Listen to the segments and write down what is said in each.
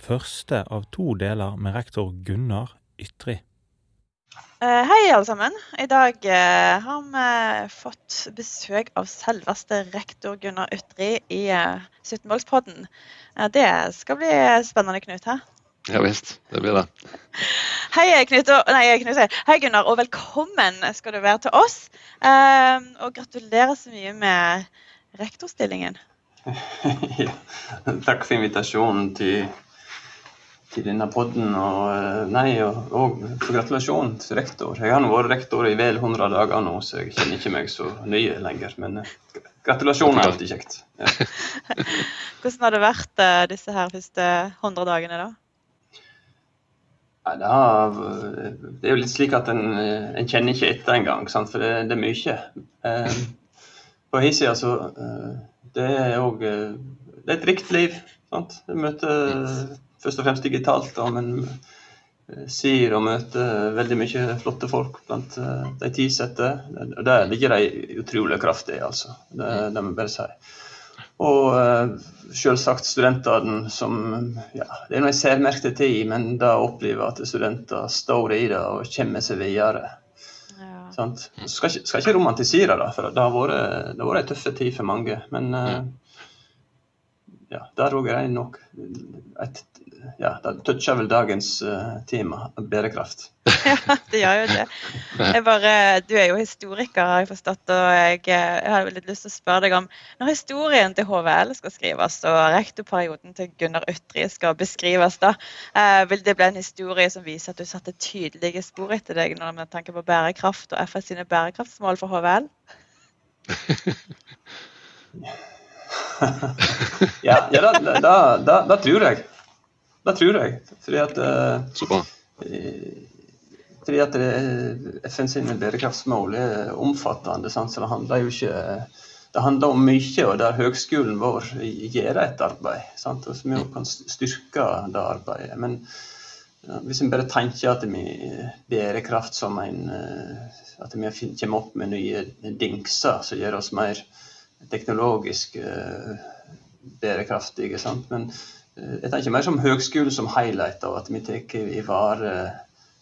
Første av to deler med rektor Gunnar Ytri. Eh, hei, alle sammen. I dag eh, har vi fått besøk av selveste rektor Gunnar Ytri i 17-målspodden. det skal bli spennende, Knut. Her. Ja visst, det blir det. Hei, Knut, og, nei, Knut, hei, Gunnar, og velkommen skal du være til oss. og gratulerer så mye med rektorstillingen. ja, takk for invitasjonen til, til denne podden. Og, eh, nei, og, og for gratulasjon til rektor. Jeg har nå vært rektor i vel 100 dager nå, så jeg kjenner ikke meg så nye lenger. Men uh, gratulasjon er alltid kjekt. Ja. Hvordan har det vært uh, disse her første 100 dagene, da? Det, har, det, er jo litt slik at en, en kjenner ikke etter engang, for det, det, er mye. Eh, på hin side så eh, det er òg eh, Det er et rikt liv. sant? Du møter først og fremst digitalt, da, men eh, sier og møter veldig mye flotte folk blant eh, de tilsatte. Der ligger de utrolig kraftig, altså. Det, det må jeg bare si. Og uh, selvsagt studentene som ja, Det er noe jeg særmerkte tid, men da opplever at studenter står i det og kommer seg videre. Sant? Skal, ikke, skal ikke romantisere det, for det har vært, det har vært en tøff tid for mange. Men uh, ja, der òg er det nok et ja, det toucher vel dagens uh, tema, bærekraft. ja, det gjør jo det. Bare, du er jo historiker, har jeg forstått. og jeg, jeg har litt lyst til å spørre deg om Når historien til HVL skal skrives, og rektorperioden til Gunnar Ytri skal beskrives, da, uh, vil det bli en historie som viser at du satte tydelige spor etter deg når med tenker på bærekraft og FS sine bærekraftsmål for HVL? ja, ja da, da, da, da tror jeg. Det tror jeg. Fordi at, Så bra. Fordi at FN sine bærekraftsmål er omfattende. Sant? Så det handler jo ikke det handler om mye, og der høgskolen vår gjør et arbeid. Sant? Og jo kan styrke det arbeidet. Men hvis en bare tenker at vi bærekraft som en At vi kommer opp med nye dingser som gjør oss mer teknologisk bærekraftige. Sant? Men Eh, jeg tenker mer som høgskolen som highlight, og at vi tar i vare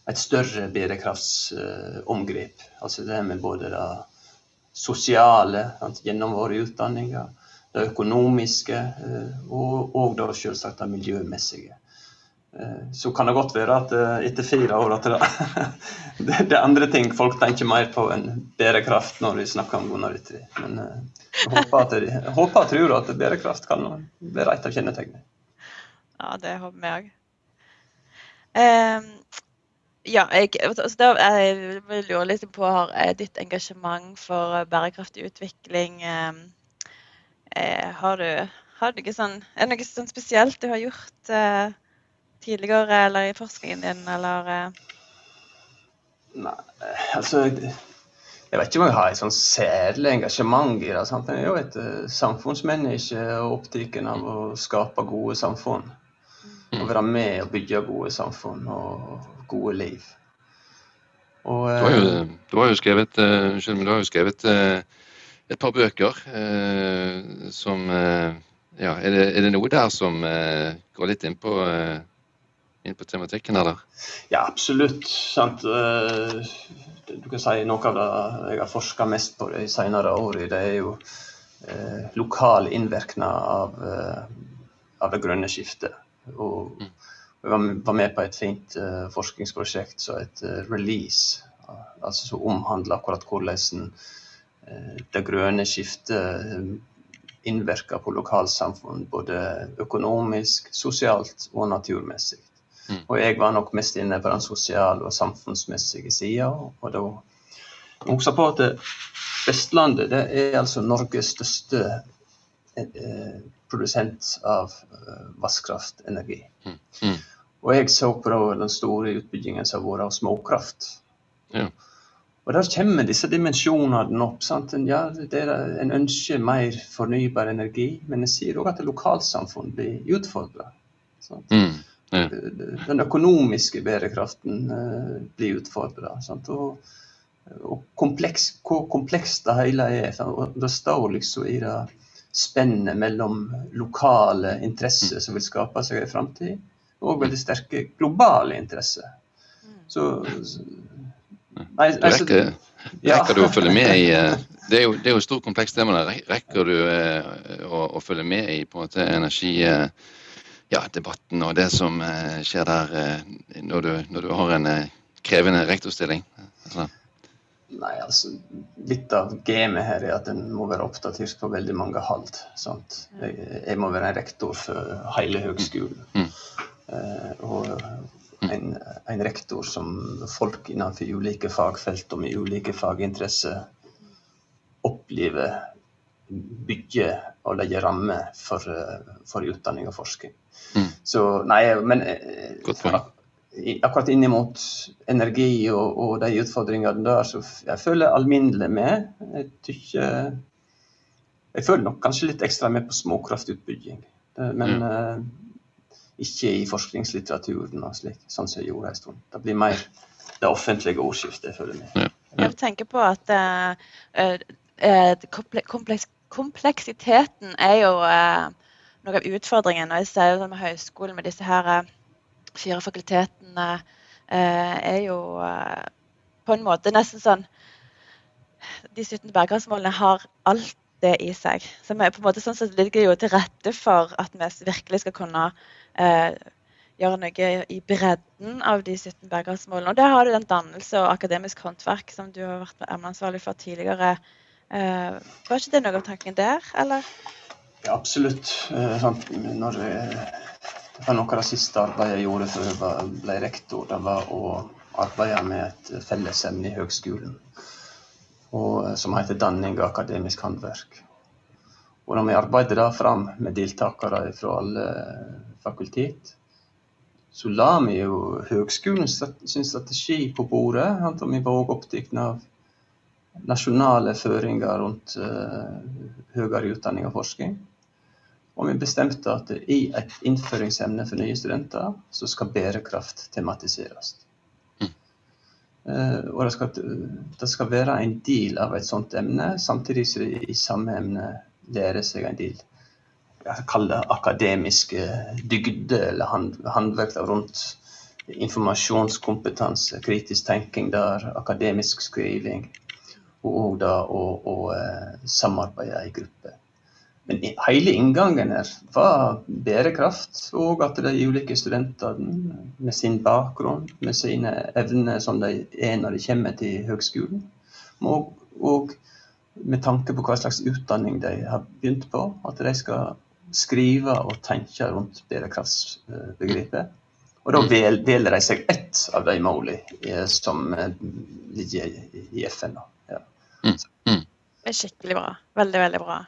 et større bærekraftsomgrep. Altså det med både det sosiale gjennom våre utdanninger, det økonomiske eh, og, og da selvsagt det miljømessige. Eh, så kan det godt være at etter fire år at det, det, er andre ting folk tenker mer på enn bærekraft når vi snakker om Gunnar. Men jeg håper, jeg, håper og tror at bærekraft kan være et av kjennetegnene. Ja, det håper vi òg. Um, ja, jeg, altså, jeg lurer litt på har ditt engasjement for bærekraftig utvikling um, eh, har, du, har du ikke sånn, Er det noe sånn spesielt du har gjort uh, tidligere eller i forskningen din, eller uh? Nei, altså jeg vet ikke om jeg har et sånn særlig engasjement i det. Sant? Jeg er jo et samfunnsmenneske og opptatt av å skape gode samfunn. Å være med og bygge gode samfunn og gode liv. Og, du, har jo, eh, du, har jo, skrevet, men du har jo skrevet uh, et par bøker som ja, er det, er det, noe der som går litt inn på, inn på tematikken, eller? Ja, absolutt. Sant? Du kan si Noe av det jeg har forska mest på de senere årene, det er jo lokal innvirkning av, av det grønne skiftet. Og jeg var med på et fint uh, forskningsprosjekt som het uh, Release. Altså som omhandler akkurat hvordan uh, det grønne skiftet innvirker på lokalsamfunn. Både økonomisk, sosialt og naturmessig. Mm. Og jeg var nok mest inne på den sosiale og samfunnsmessige sida. Og da husk på at Vestlandet det er altså Norges største produsent av uh, vannkraftenergi. Mm. Mm. Og jeg så på den store utbyggingen som har vært av småkraft. Ja. Og der kommer disse dimensjonene opp. Sant? Ja, en ønsker mer fornybar energi, men en sier òg at lokalsamfunn blir utfordra. Mm, ja. Den økonomiske bærekraften uh, blir utfordra. Og, og kompleks, hvor komplekst det hele er. Og det står liksom i det spennet mellom lokale interesser som vil skape seg i framtid, og veldig sterke globale interesser. Så, nei, du rekker, rekker, du å følge med i eh, Det er jo, det er jo stort komplekst tema. Rekker du eh, å, å, følge med i på en måte energidebatten ja, og det som eh, skjer der når du, når du har en krevende rektorstilling? Altså. Nei, altså Litt av gamet her er at en må være oppdatert på veldig mange hold. Sant? Jeg, jeg, må være en rektor for hele høgskolen. Mm. Eh, og en, en, rektor som folk innenfor ulike fagfelt og med ulike faginteresser opplever bygge og legge rammer for, for utdanning og forskning. Mm. Så nei, men eh, Godt poeng akkurat inn mot energi og, og, de utfordringene der, så jeg føler alminnelig med. Jeg, tykker, jeg føler nok kanskje litt ekstra med på småkraftutbygging. Men mm. uh, ikke i forskningslitteraturen og slik, sånn som jeg gjorde en stund. Det blir mer det offentlige ordskiftet, jeg føler med. Ja. Jeg tenker på at uh, uh, kompleks, kompleksiteten er jo noe av utfordringen. Og jeg ser jo med høyskolen med disse her fire fakultetene eh, er jo eh, på en måte nesten sånn De 17 bærekraftsmålene har alt det i seg. Så vi, på en måte sånn så ligger jo til rette for at vi virkelig skal kunne eh, gjøre noe i bredden av de 17 bærekraftsmålene. Og der har du den dannelse og akademisk håndverk som du har vært emneansvarlig for tidligere. Eh, var ikke det noe av tanken der, eller? Ja, absolutt. Eh, når, det var noe av det siste arbeidet jeg gjorde før jeg ble rektor. Det var å arbeide med et fellesemne i høgskolen som heter danning og akademisk håndverk. Og når vi arbeidet det fram med deltakere fra alle fakultet, så la vi jo høgskolen sin strategi på bordet. Og vi var òg opptatt av nasjonale føringer rundt uh, høyere utdanning og forskning. Og vi bestemte at i et innføringsemne for nye studenter, så skal bærekraft tematiseres. Mm. Uh, og det skal, det skal, være en del av et sånt emne, samtidig som det i samme emne lærer seg en del Kall det akademiske dygder eller hand, håndverk rundt informasjonskompetanse, kritisk tenking der, akademisk skriving, og da å, uh, samarbeide i grupper. Men hele inngangen her var bærekraft, og at de ulike studentene med sin bakgrunn, med sine evner som de er når de kommer til høgskolen, og, og med tanke på hva slags utdanning de har begynt på, at de skal skrive og tenke rundt bærekraftsbegrepet. Og da deler de seg ett av de målene som ligger i FN. Ja. Mm. Mm. Er skikkelig bra. Veldig, veldig bra.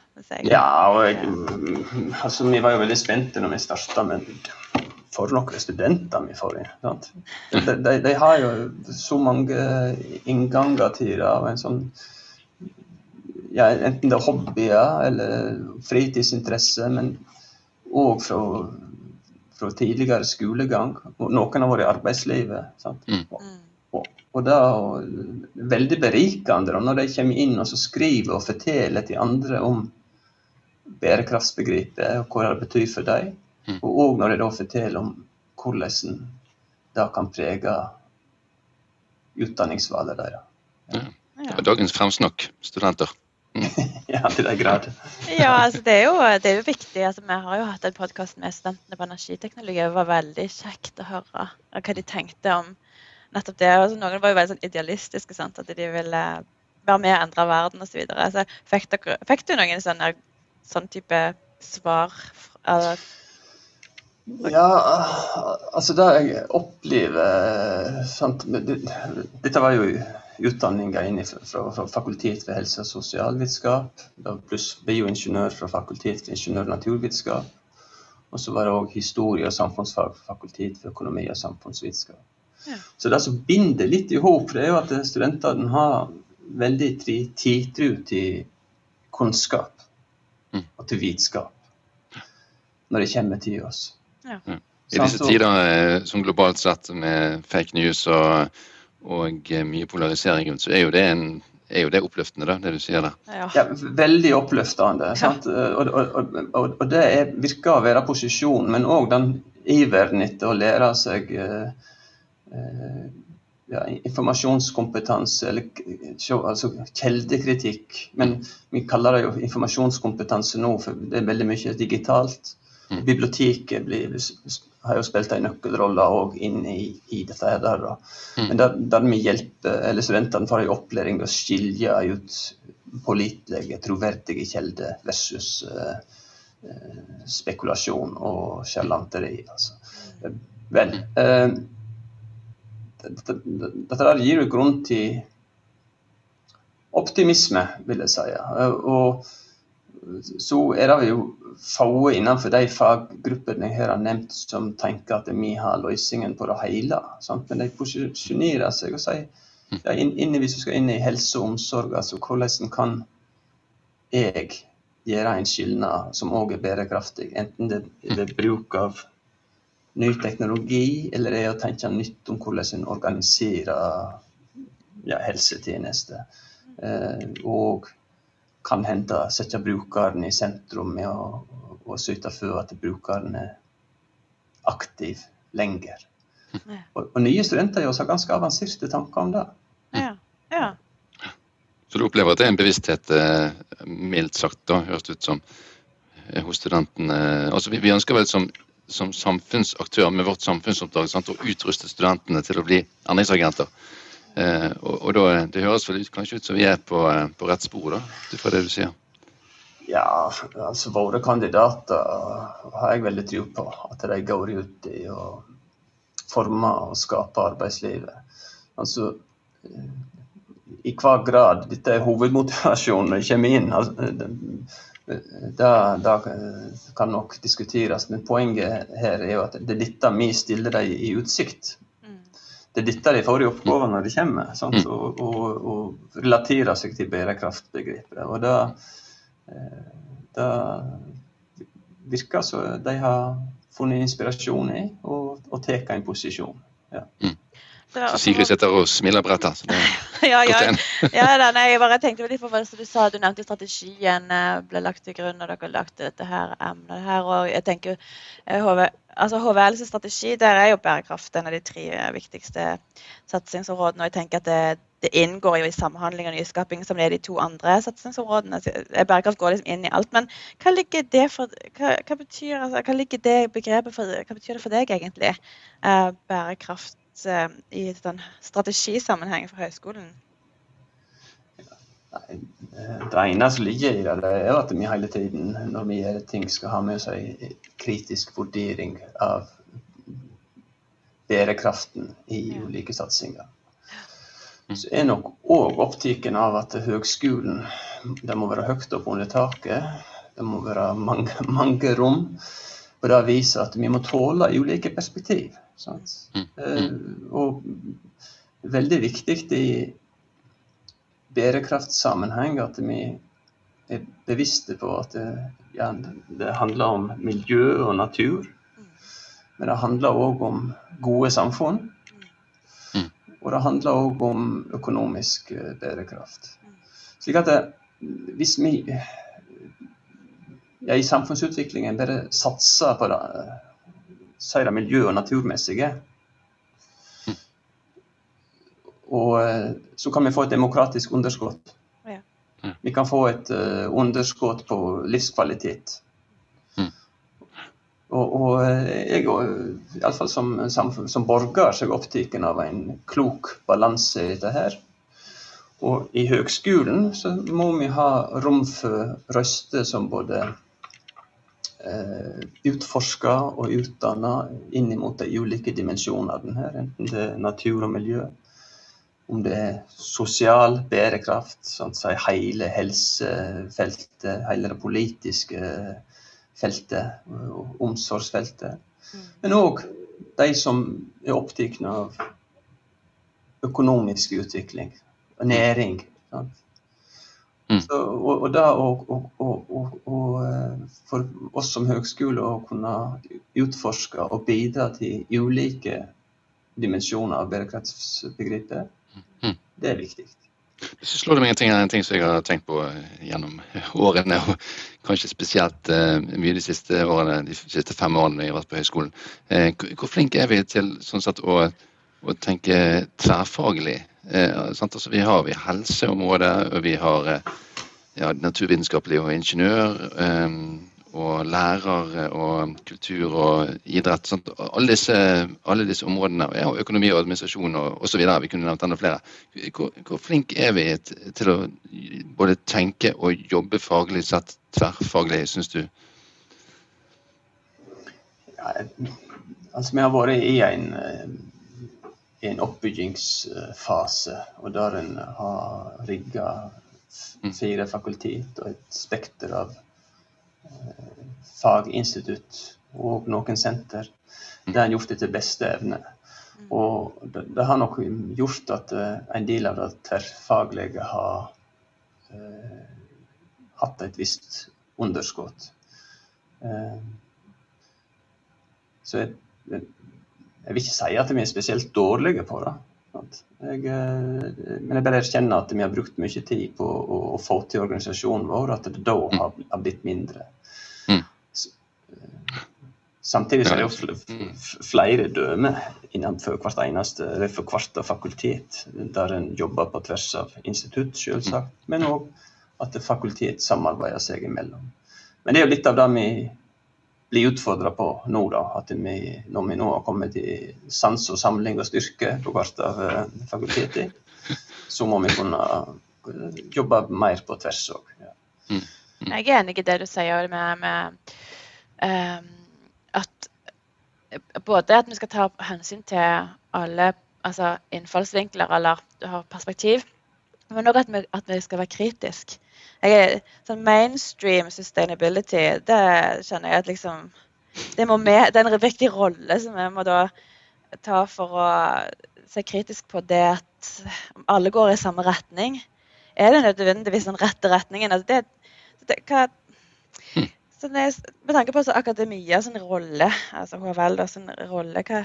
Ja, og jeg, altså, vi var jo veldig spente når vi starta, men for noen studenter vi får inn. De, de, de, har jo så mange innganger til det. av en sånn ja, Enten det er hobbyer eller fritidsinteresse, men òg fra, fra, tidligere skolegang. Noen har vært i arbeidslivet. Sant? Mm. Og det er veldig berikende når de kommer inn og skriver og forteller til andre om bærekraftsbegrepet og hva det betyr for dem. Mm. Og òg når de da forteller om hvordan det kan prege utdanningsvalget deres. Ja. Ja. Dagens fremsnakk, studenter. Mm. ja, til den grad. ja, altså det er, jo, det er jo viktig. Altså, vi har jo hatt en podkast med studentene på energiteknologi. Det var veldig kjekt å høre hva de tenkte om nettopp det. Altså, noen var jo veldig sånn idealistiske, sant? at de ville være med og endre verden osv. så fikk, fikk du noen sånne, sånn type svar? Eller? Ja, altså det jeg opplever sant? Dette var jo utdanninger inn fra, fra, fakultet for helse- og sosialvitenskap, pluss bioingeniør fra fakultet for ingeniør- og naturvitenskap. Og så var det òg historie og samfunnsfag fra fakultet for økonomi og samfunnsvitenskap. Ja. Så det som binder litt i hop, er jo at studentene har veldig tiltro til kunnskap mm. og til vitenskap når det kommer til oss. Ja. I disse tider eh, som globalt sett med fake news og, og eh, mye polarisering rundt, så er jo det en er jo det oppløftende, da, det du sier der? Ja, ja veldig oppløftende. Ja. Og, og, og, og, det er, virker å være posisjonen, men òg den iveren etter å lære seg eh, ja, informasjonskompetanse, eller altså kjeldekritikk. Men vi kaller det jo informasjonskompetanse nå, for det er veldig mye digitalt. Mm. Biblioteket blir, har jo spilt en nøkkelrolle òg inn i, i, dette. her. Der, mm. Men der, der vi hjelper, eller studentene får en opplæring å skilje ut pålitelige, troverdige kilder versus uh, spekulasjon og sjarlanteri. Altså. Vel uh, dette, dette gir jo grunn til optimisme, vil jeg si. Og så er det jo få innenfor de faggruppene jeg har nevnt som tenker at vi har løsningen på det hele. Sant? Men de posisjonerer seg og sier ja, inn, hvis vi skal inn i helse og omsorg, altså hvordan kan jeg gjøre en skilnad som òg er bærekraftig? Enten det er bruk av ny teknologi, eller det er å tenke nytt om hvordan en organiserer ja, helsetjenester. Eh, og kan hende sette brukeren i sentrum med å, å sørge for at brukeren er aktiv lenger. Og, og, nye studenter har ganske avanserte tanker om det. Ja, ja. Så du opplever at det er en bevissthet, eh, mildt sagt, da, høres det ut som, eh, hos studentene. Altså, vi, vi ønsker vel som, som samfunnsaktør med vårt samfunnsoppdrag sant, å utruste studentene til å bli endringsagenter. Eh, og, og da, Det høres vel ut, kanskje ut som vi er på, eh, på rett spor, da, ut fra det du sier? Ja, altså våre kandidater har jeg veldig tro på. At de går ut i å forme og skape arbeidslivet. Altså, i hva grad dette er hovedmotivasjonen når jeg kommer inn, altså, det, det, kan nok diskuteres. Men poenget her er jo at det er dette vi stiller dem i utsikt det er dette de får i oppgave når de kommer. Sant? Mm. Og, og, og relaterer seg til bærekraftbegrepet. Og det, eh, det virker som de har funnet inspirasjon i og, og tar en posisjon. Ja. Mm. Så Sigrid sitter og smiler bredt her. ja, ja. ja da, nei, jeg bare tenkte litt på hva du sa. Du nevnte strategien eh, ble lagt til grunn, når dere lagt dette her emnet her. Og jeg tenker HV, eh, altså HVLs strategi, der er jo bærekraft en av de tre viktigste satsingsområdene. Og jeg tenker at det, det inngår jo i samhandling og nyskaping som det er de to andre satsingsområdene. Bærekraft går liksom inn i alt. Men hva ligger det for hva, hva betyr, altså, hva ligger det begrepet for, hva betyr det for deg egentlig? Eh, bærekraft i den strategisammenhengen for høyskolen? Det ene som ligger i det, det er at vi hele tiden når vi gjør ting, skal ha med oss en kritisk vurdering av bærekraften i ulike satsinger. Så er nok òg opptatt av at høgskolen det må være høyt opp under taket. Det må være mange, mange rom. Og det viser at vi må tåle ulike perspektiv. Mm. Uh, og veldig viktig i bærekraftsammenheng at vi er bevisste på at det, ja, det handler om miljø og natur. Men det handler òg om gode samfunn. Mm. Og det handler òg om økonomisk eh, bærekraft. Slik at det, hvis vi ja, i samfunnsutviklingen bare satser på det, si det miljø- og naturmessige. Og eh, så kan vi få et demokratisk underskudd. Ja. Vi kan få et uh, underskudd på livskvalitet. Mm. Og, og eh, jeg, iallfall som, som, som borger, så er jeg opptatt av en klok balanse i dette her. Og i høgskolen så må vi ha rom for røster som både Eh, utforska og utdanna inn mot de ulike dimensjonene her, enten det er natur og miljø, om det er sosial bærekraft, sånn, si hele helsefeltet, hele det politiske feltet, omsorgsfeltet. Mm. Men òg de som er opptatt av økonomisk utvikling og næring. Mm. Så, og, og, da, å, eh, for oss som høgskole å kunne utforske og bidra til ulike dimensjoner av bærekraftsbegrepet, mm. det er viktig. Så slår det meg en ting, en ting som jeg har tenkt på eh, gjennom årene, og kanskje spesielt uh, mye de siste årene, de siste fem årene jeg har vært på høyskolen. Uh, hvor flinke er vi til sånn sett, å, å tenke tverrfaglig? Uh, altså, vi har vi helseområdet, og vi har ja, naturvitenskapelig og ingeniør. Um, og lærer og kultur og idrett. Alle, disse, alle disse områdene, ja, økonomi og administrasjon og osv. Vi kunne nevnt enda flere. Hvor, hvor flink er vi til å både tenke og jobbe faglig sett, tverrfaglig, syns du? Ja, altså, vi har vært i en, i en oppbyggingsfase, og der en har rigga mm. fire fakultet og et spekter av faginstitutt og noen senter. der Det har en gjort etter beste evne. Mm. Og det, det, har nok gjort at uh, en del av det tverrfaglige har eh, hatt et visst underskudd. Uh, så jeg, jeg, vil ikke si at vi er spesielt dårlige på det. Jeg, men jeg bare erkjenner at vi har brukt mye tid på å, å få til organisasjonen vår, at det da mm. har, har blitt mindre. Samtidig er det jo flere dømmer innenfor hvert eneste, eller for hvert fakultet, der en jobber på tvers av institutt, selvsagt, men òg at fakultet samarbeider seg imellom. Men det er jo litt av det vi blir utfordra på nå, da. At vi, når vi nå har kommet til sans og samling og styrke på hvert av fakultetet, så må vi kunne jobbe mer på tvers òg. Ja. Mm. Jeg er enig i det du sier med, med um at både at vi skal ta hensyn til alle altså innfallsvinkler eller perspektiv, men òg at, at, vi skal være kritiske. Sånn mainstream sustainability, det kjenner jeg at liksom Det, med, det er en viktig rolle som vi må da ta for å se kritisk på det at alle går i samme retning. Er det nødvendigvis den rette retningen? Altså det, det, hva, så det, med tanke på akademia sin rolle, altså HVL sin rolle hva,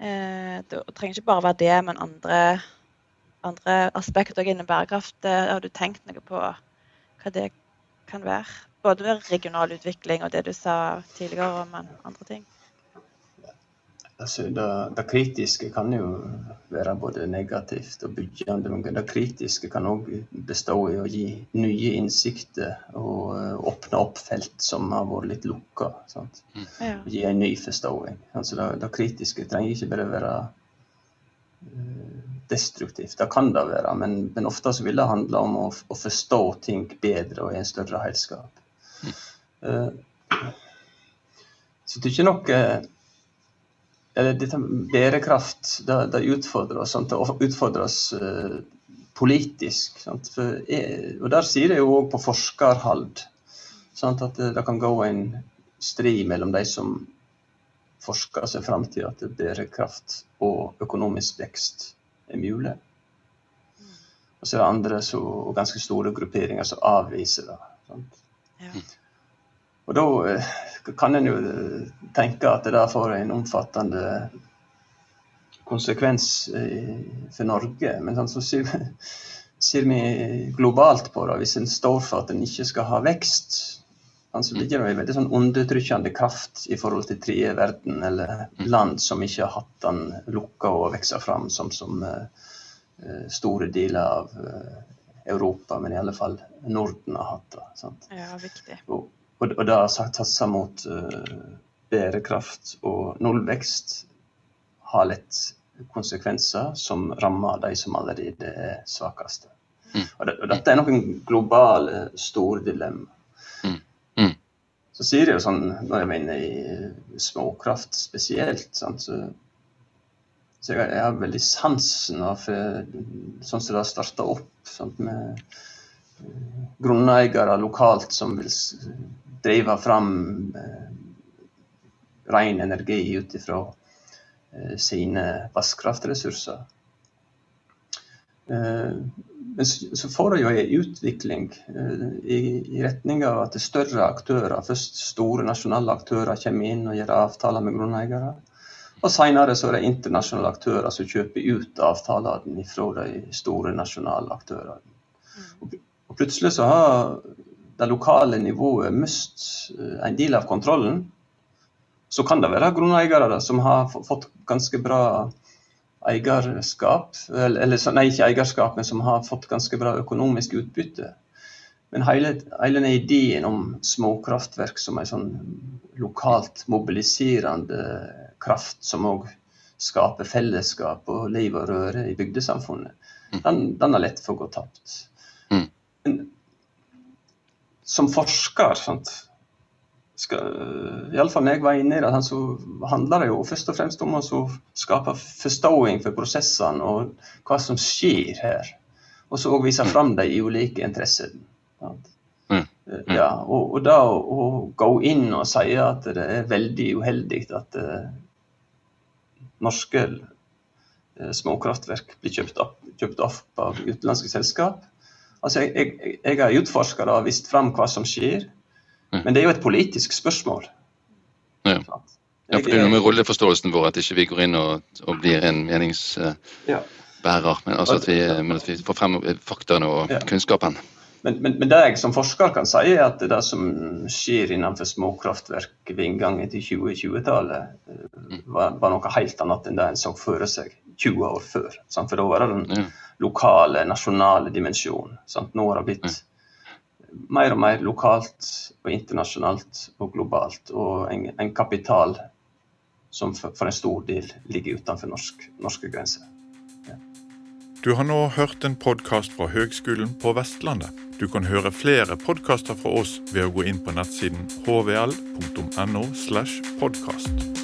eh, Det trenger ikke bare være det, men andre, andre aspekter innen bærekraft. Eh, har du tenkt noe på hva det kan være? Både ved regional utvikling og det du sa tidligere om andre ting? Altså, det, det, kritiske kan jo være både negativt og byggende. Men det kritiske kan òg bestå i å gi nye innsikter og uh, åpne opp felt som har vært litt lukka. Mm. Ja. Gi en ny forståing. Altså, det, det, kritiske trenger ikke bare være uh, destruktivt. Det kan det være, men, men, ofte så vil det handle om å, å forstå ting bedre og i en større helskap. Mm. Uh, så det er ikke noe dette bærekraft det, det utfordrer oss, det utfordrer oss uh, politisk. For, og Der sier det jo òg på forskerhold sant? at det, det, kan gå en strid mellom de som forsker seg fram til at bærekraft og økonomisk vekst mulig. Og så er det andre så, og ganske store grupperinger som avviser det. Ja. Og da eh, kan en jo eh, tenke at det der får en omfattende konsekvens eh, for Norge. Men sånn, så ser, ser, vi globalt på det. Hvis en står for at en ikke skal ha vekst, så ligger det en veldig sånn undertrykkende kraft i forhold til tredje verden, eller land som ikke har hatt den lukka og vokse fram, som, som store deler av Europa, men i alle fall Norden har hatt det. Sant? Ja, viktig. Og, og, og det har satsa mot uh, bærekraft og nullvekst har lett konsekvenser som rammer de som allerede er svakeste. Mm. Og, det, og, dette er noen globale, store dilemma. Så sier det jo sånn, når jeg mener i småkraft spesielt sant, så Så jeg, jeg, har veldig sansen for sånn som det har starta opp. Sant, med uh, grunneiere lokalt som vil drive fram eh, ren energi ut ifra eh, sine vannkraftressurser. Men så får det jo en utvikling i, i retning av at større aktører, først store nasjonale aktører, kommer inn og gjør avtaler med grunneiere. Og senere så er det internasjonale aktører som kjøper ut avtalene fra de store nasjonale aktørene. Og, og plutselig så har det lokale nivået mistet eh, en del av kontrollen. Så kan det være grunneiere som har fått ganske bra eierskap, eller nei, ikke eierskap, men som har fått ganske bra økonomisk utbytte. Men hele, hele den ideen om småkraftverk som en sånn lokalt mobiliserende kraft som òg skaper fellesskap og liv og røre i bygdesamfunnet, mm. den, den er lett for å gå tapt. Mm. Men som forsker sant, skal, Iallfall når jeg var inne i det, så handler det jo først og fremst om å skape forståing for prosessene og hva som skjer her. Og så vise mm. fram de ulike interessene. Ja, og, og da å, gå inn og si at det er veldig uheldig at uh, norske uh, småkraftverk blir kjøpt opp, kjøpt opp, av utenlandske selskap. Altså, jeg, jeg, jeg har utforska det og vist fram hva som skjer, mm. men det er jo et politisk spørsmål. Ja. ja, for Det er noe med rolleforståelsen vår at ikke vi går inn og, og blir en meningsbærer, ja. men, altså at vi, men at vi får frem faktaene og ja. kunnskapen. Men, men, men, det jeg som forsker kan si, er at det som skjer innenfor småkraftverk ved inngangen til 2020-tallet, eh, var, var, noe helt annet enn det en så for seg 20 år før. Sant? For da var det den lokale, nasjonale dimensjonen. Nå har det blitt mer og mer lokalt og internasjonalt og globalt. Og en, en kapital som for, for, en stor del ligger utenfor norsk, norske grenser. Du har nå hørt en podkast fra Høgskolen på Vestlandet. Du kan høre flere podkaster fra oss ved å gå inn på nettsiden hvl.no. slash podkast.